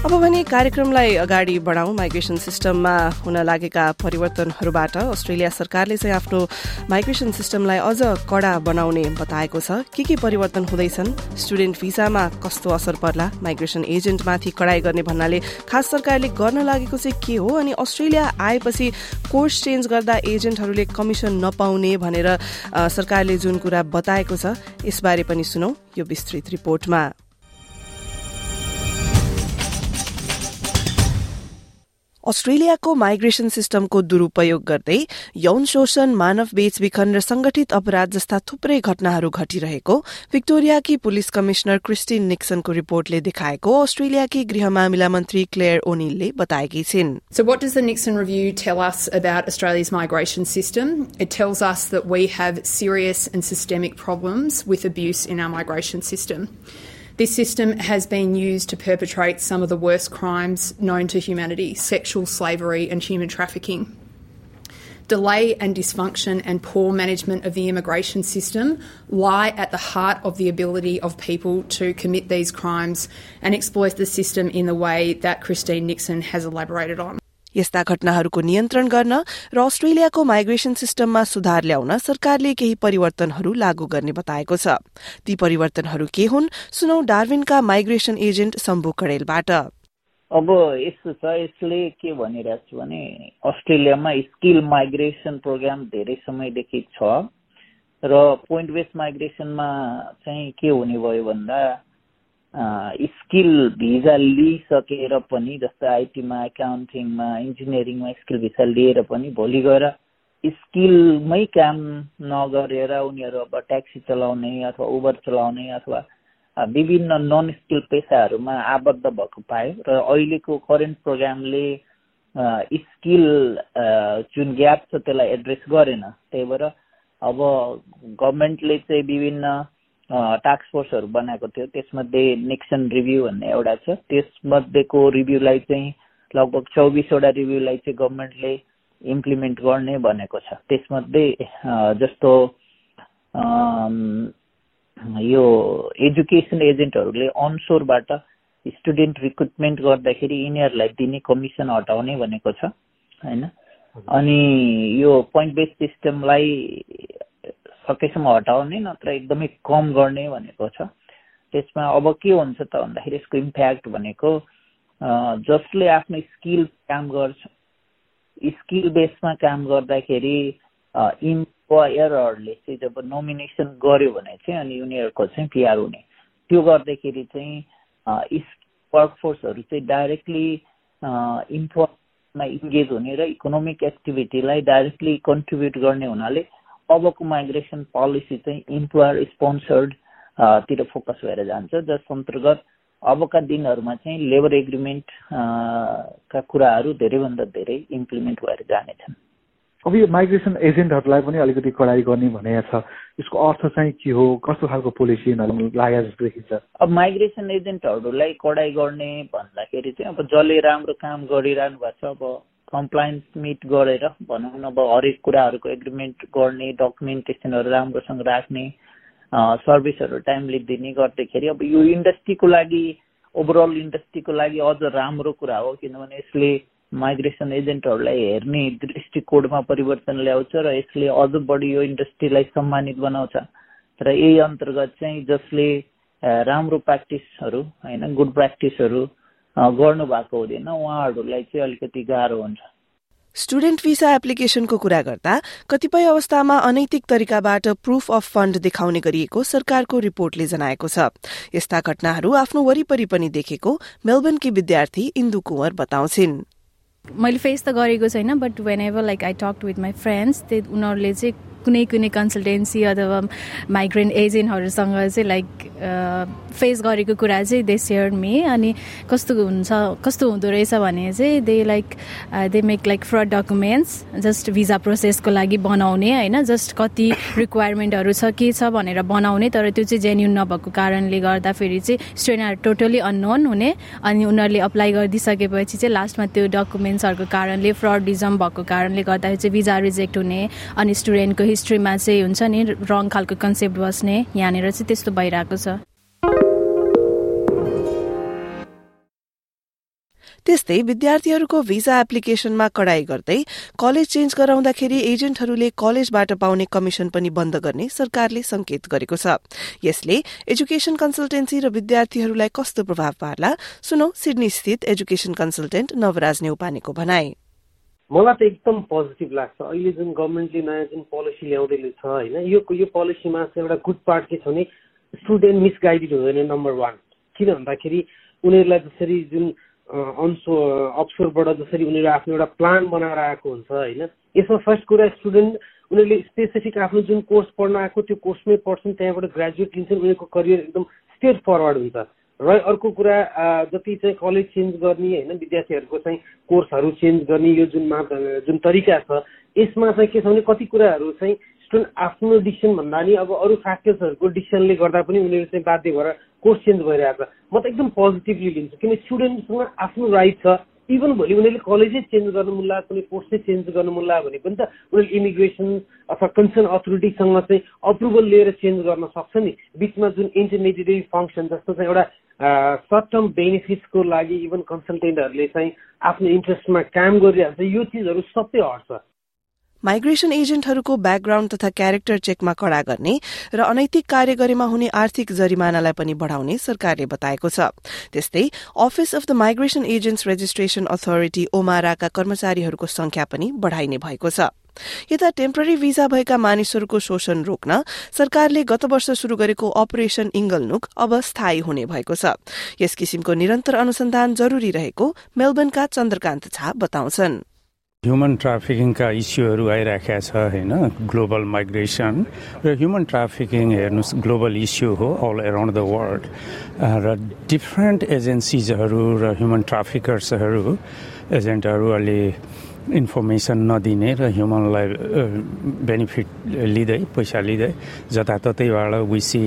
अब भने कार्यक्रमलाई अगाडि बढाउँ। माइग्रेसन सिस्टममा हुन लागेका परिवर्तनहरूबाट अस्ट्रेलिया सरकारले चाहिँ आफ्नो माइग्रेसन सिस्टमलाई अझ कडा बनाउने बताएको छ। के के परिवर्तन हुँदैछन्? स्टुडेन्ट भिसामा कस्तो असर पर्ला? माइग्रेसन एजेन्टमाथि कडाई गर्ने भन्नाले खास सरकारले गर्न लागेको चाहिँ के हो? अनि अस्ट्रेलिया आएपछि कोर्स चेन्ज गर्दा एजेन्टहरूले कमिसन नपाउने भनेर सरकारले जुन कुरा बताएको छ यसबारे पनि सुनौ यो विस्तृत रिपोर्टमा। अस्ट्रेलियाको माइग्रेसन सिस्टमको दुरूपयोग गर्दै यौन शोषण मानव बेचबिखन र संगठित अपराध जस्ता थुप्रै घटनाहरू घटिरहेको विक्टोरियाकी पुलिस कमिश्नर क्रिस्टिन निक्सनको रिपोर्टले देखाएको अस्ट्रेलियाकी गृह मामिला मन्त्री क्लेयर ओनिलले बताएकी छिन् So what does the Nixon review tell us about Australia's migration system? It tells us that we have serious and systemic problems with abuse in our migration system. This system has been used to perpetrate some of the worst crimes known to humanity sexual slavery and human trafficking. Delay and dysfunction and poor management of the immigration system lie at the heart of the ability of people to commit these crimes and exploit the system in the way that Christine Nixon has elaborated on. यस्ता घटनाहरूको नियन्त्रण गर्न र अस्ट्रेलियाको migration सिस्टममा सुधार ल्याउन सरकारले केही परिवर्तनहरू लागू गर्ने बताएको छ। ती परिवर्तनहरू के हुन् सुनौ डार्विनका माइग्रेसन एजेन्ट शम्भु कडेलबाट। अब यस्तो छ यसले के भनिरहेको छु भने अस्ट्रेलियामा स्किल माइग्रेसन प्रोग्राम धेरै समयदेखि छ र पोइन्ट बेस माइग्रेसनमा चाहिँ के हुने भयो भन्दा स्किल भिजा लिइसकेर पनि जस्तै आइटीमा एकाउन्टिङमा इन्जिनियरिङमा स्किल भिसा लिएर पनि भोलि गएर स्किलमै काम नगरेर उनीहरू अब ट्याक्सी चलाउने अथवा उबर चलाउने अथवा विभिन्न नन स्किल पेसाहरूमा आबद्ध भएको पायो र अहिलेको करेन्ट प्रोग्रामले स्किल जुन ग्याप छ त्यसलाई एड्रेस गरेन। त्यही भएर अब गभर्मेन्टले चाहिँ विभिन्न टास्क फोर्सहरू बनाएको थियो। त्यसमध्ये नेक्सन रिभ्यू भन्ने एउटा छ। त्यसमध्येको रिभ्यूलाई चाहिँ लगभग चौबिसवटा रिभ्यूलाई चाहिँ गभर्मेन्टले इम्प्लिमेन्ट गर्ने भनेको छ। त्यसमध्ये जस्तो यो एजुकेसन एजेन्टहरूले अनसोरबाट स्टुडेन्ट रिक्रुटमेन्ट गर्दाखेरि यिनीहरूलाई दिने कमिसन हटाउने भनेको छ होइन? अनि यो पोइन्ट बेस सिस्टमलाई सकेसम्म हटाउने नत्र एकदमै कम गर्ने भनेको छ। त्यसमा अब के हुन्छ त भन्दाखेरि यसको इम्प्याक्ट भनेको जसले आफ्नो स्किल काम गर्छ स्किल बेसमा काम गर्दाखेरि इम्प्लोयरहरूले चाहिँ जब नोमिनेसन गर्यो भने चाहिँ अनि उनीहरूको चाहिँ पिआर हुने। त्यो गर्दाखेरि चाहिँ वर्कफोर्सहरू चाहिँ डाइरेक्टली इम्प्लोयमा इङ्गेज हुने र इकोनोमिक एक्टिभिटीलाई डाइरेक्टली कन्ट्रिब्युट गर्ने हुनाले अबको माइग्रेसन पोलिसी चाहिँ इम्प्लोयर स्पोन्सर्ड तिर फोकस भएर जान्छ। जस अन्तर्गत अबका दिनहरूमा चाहिँ लेबर एग्रिमेन्ट का कुराहरू धेरैभन्दा धेरै इम्प्लिमेन्ट भएर जानेछन्। अब यो माइग्रेसन एजेन्टहरूलाई पनि अलिकति कडाई गर्ने भनेको छ। यसको अर्थ चाहिँ के हो? कस्तो खालको पोलिसी लाग्यो जस्तो देखिन्छ अब माइग्रेसन एजेन्टहरूलाई कडाई गर्ने भन्दाखेरि चाहिँ अब जसले राम्रो काम गरिरहनु भएको छ अब कम्प्लायन्स मिट गरेर भनौँ न अब हरेक कुराहरूको एग्रिमेन्ट गर्ने डकुमेन्टेसनहरू राम्रोसँग राख्ने सर्भिसहरू टाइमली दिने गर्दाखेरि अब यो इन्डस्ट्रीको लागि ओभरअल इन्डस्ट्रीको लागि अझ राम्रो कुरा हो किनभने यसले माइग्रेसन एजेन्टहरूलाई हेर्ने दृष्टिकोणमा परिवर्तन ल्याउँछ र यसले अझ बढी यो इन्डस्ट्रीलाई सम्मानित बनाउँछ। र यही अन्तर्गत चाहिँ जसले राम्रो प्र्याक्टिसहरू होइन गुड प्र्याक्टिसहरू गर्नु भएको हुँदैन। उहाँहरूलाई चाहिँ अलिकति गाह्रो हुन्छ। स्टुडेन्ट भिसा एप्लिकेसनको कुरा गर्दा कतिपय अवस्थामा अनैतिक तरिकाबाट प्रुफ अफ फण्ड देखाउने गरिएको सरकारको रिपोर्टले जनाएको छ। यस्ता घटनाहरू आफ्नो वरिपरि पनि देखेको मेलबर्नकी विद्यार्थी इन्दु कुँवर बताउँछिन्। मैले फेस त गरेको छैन but whenever like I talk with my friends उनीहरूले चाहिँ कुनै कुनै कन्सल्टेन्सी अथवा माइग्रेन्ट एजेन्टहरूसँग चाहिँ लाइक फेस गरेको कुरा चाहिँ दे सेयर मे अनि कस्तो हुन्छ कस्तो हुँदो रहेछ भने चाहिँ they like they make like fraud documents just visa प्रोसेसको लागि बनाउने होइन जस्ट कति रिक्वायरमेन्टहरू छ के छ भनेर बनाउने तर त्यो चाहिँ जेन्युन नभएको कारणले गर्दाखेरि चाहिँ स्टुडेन्टहरू टोटली अननोन हुने अनि उनीहरूले अप्लाई गरिदिइसकेपछि चाहिँ लास्टमा त्यो डकुमेन्ट्सहरूको कारणले फ्रडिजम भएको कारणले गर्दाखेरि चाहिँ भिजा रिजेक्ट हुने अनि स्टुडेन्टको हिस्ट्रीमा चाहिँ हुन्छ नि रङ खालको कन्सेप्ट बस्ने यहाँनिर चाहिँ त्यस्तो भइरहेको छ। त्यस्तै विद्यार्थीहरूको भिजा एप्लिकेशनमा कडाई गर्दै कलेज चेन्ज गराउँदाखेरि एजेन्टहरूले कलेजबाट पाउने कमिशन पनि बन्द गर्ने सरकारले संकेत गरेको छ। यसले एजुकेशन कन्सल्टेन्सी र विद्यार्थीहरूलाई कस्तो प्रभाव पार्ला? सुनौ सिडनी स्थित एजुकेशन कन्सल्टेन्ट नवराज नेउपानेको भनाई। मलाई त एकदम पोजिटिभ लाग्छ। अहिले जुन गभर्मेन्टले नयाँ जुन पोलिसी ल्याउँदैछ होइन यो यो पोलिसीमा चाहिँ एउटा गुड पार्ट के छ भने स्टुडेन्ट मिसगाइडेड हुँदैन नम्बर वान किन भन्दाखेरि उनीहरूलाई जसरी जुन अनसो अप्सोरबाट जसरी उनीहरू आफ्नो एउटा प्लान बनाएर आएको हुन्छ होइन यसमा फर्स्ट कुरा स्टुडेन्ट उनीहरूले स्पेसिफिक आफ्नो जुन कोर्स पढ्न आएको त्यो कोर्समै पढ्छन् त्यहाँबाट ग्रेजुएट लिन्छन् उनीहरूको करियर एकदम स्ट्रेट फरवर्ड हुन्छ। र अर्को कुरा जति चाहिँ कलेज चेन्ज गर्ने होइन विद्यार्थीहरूको चाहिँ कोर्सहरू चेन्ज गर्ने यो जुन मा जुन तरिका छ यसमा चाहिँ के छ भने कति कुराहरू चाहिँ स्टुडेन्ट आफ्नो डिसिसन भन्दा नि अब अरू फ्याक्टर्सहरूको डिसिसनले गर्दा पनि उनीहरू चाहिँ बाध्य भएर कोर्स चेन्ज भइरहेको छ। म त एकदम पोजिटिभली लिन्छु किन स्टुडेन्टसँग आफ्नो राइट छ। इभन भोलि उनीहरूले कलेजै चेन्ज गर्नु लाग्यो कुनै कोर्सै चेन्ज गर्नु लाग्यो भने पनि त उनीहरूले इमिग्रेसन अथवा कन्सर्न अथोरिटीसँग चाहिँ अप्रुभल लिएर चेन्ज गर्न सक्छ नि। बिचमा जुन इन्टरमिडिएटरी फङ्सन जस्तो चाहिँ एउटा सर्ट टर्म बेनिफिट्सको लागि इभन कन्सल्टेन्टहरूले चाहिँ आफ्नो इन्ट्रेस्टमा काम गरिरहेको छ। यो चिजहरू सबै हट्छ। माइग्रेशन एजेन्टहरूको ब्याकग्राउण्ड तथा क्यारेक्टर चेकमा कड़ा गर्ने र अनैतिक कार्य गरेमा हुने आर्थिक जरिमानालाई पनि बढ़ाउने सरकारले बताएको छ। त्यस्तै office of the migration agents registration authority ओमाराका कर्मचारीहरूको संख्या पनि बढ़ाइने भएको छ। यता टेम्पररी भिजा भएका मानिसहरूको शोषण रोक्न सरकारले गत वर्ष शुरू गरेको अपरेशन इङ्गलनुक अब स्थायी हुने भएको छ। यस किसिमको निरन्तर अनुसन्धान जरूरी रहेको मेलबर्नका चन्द्रकान्त झा बताउँछन्। ह्युमन ट्राफिकिङका इस्युहरू आइराखेका छ होइन? ग्लोबल माइग्रेसन र ह्युमन ट्राफिकिङ हेर्नुहोस् ग्लोबल इस्यु हो अल एराउन्ड द वर्ल्ड र डिफ्रेन्ट एजेन्सिजहरू र ह्युमन ट्राफिकर्सहरू एजेन्टहरू अलि इन्फर्मेसन नदिने र ह्युमनलाई बेनिफिट लिँदै पैसा लिँदै जताततैबाट विसी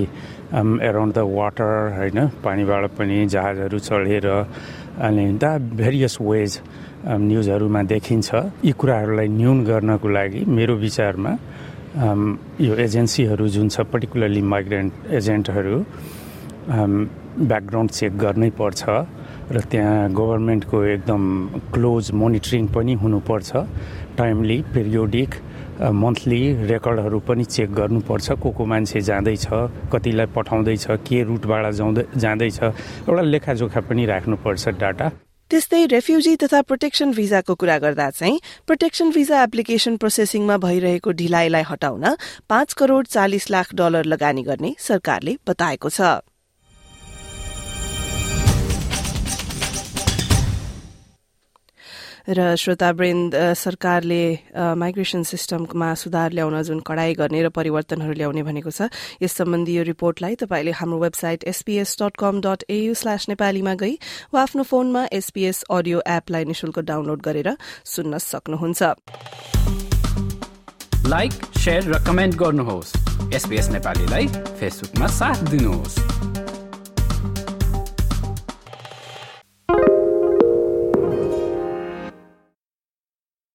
एराउन्ड द वाटर होइन पानीबाट पनि जहाजहरू चढेर अनि द भेरियस वेज न्युजहरूमा देखिन्छ। यी कुराहरूलाई न्यून गर्नको लागि मेरो विचारमा यो एजेन्सीहरू जुन छ पर्टिकुलरली माइग्रेन्ट एजेन्टहरू ब्याकग्राउन्ड चेक गर्नै पर्छ। र त्यहाँ गभर्मेन्टको एकदम क्लोज मोनिटरिङ पनि हुनुपर्छ। टाइमली पिरियोडिक मन्थली रेकर्डहरू पनि चेक गर्नुपर्छ। को को मान्छे जाँदैछ कतिलाई पठाउँदैछ के रुटबाट जाँदै जाँदैछ। एउटा लेखाजोखा पनि राख्नुपर्छ डाटा। त्यस्तै रेफ्युजी तथा प्रोटेक्सन भिजाको कुरा गर्दा चाहिँ प्रोटेक्सन भिजा एप्लिकेशन प्रोसेसिङमा भइरहेको ढिलाइलाई हटाउन पाँच करोड़ चालिस लाख डलर लगानी गर्ने सरकारले बताएको छ। र श्रोतावृन्द सरकारले माइग्रेसन सिस्टममा सुधार ल्याउन जुन कडाई गर्ने र परिवर्तनहरू ल्याउने भनेको छ यस सम्बन्धी यो रिपोर्टलाई तपाईँले हाम्रो website SBS dot com dot AU slash नेपालीमा गई वा आफ्नो फोनमा एसपीएस अडियो एपलाई निशुल्क डाउनलोड गरेर सुन्न सक्नुहुन्छ। लाइक र कमेन्ट गर्नुहोस्। नेपालीलाई फेसबुकमा साथ दिनुहोस्।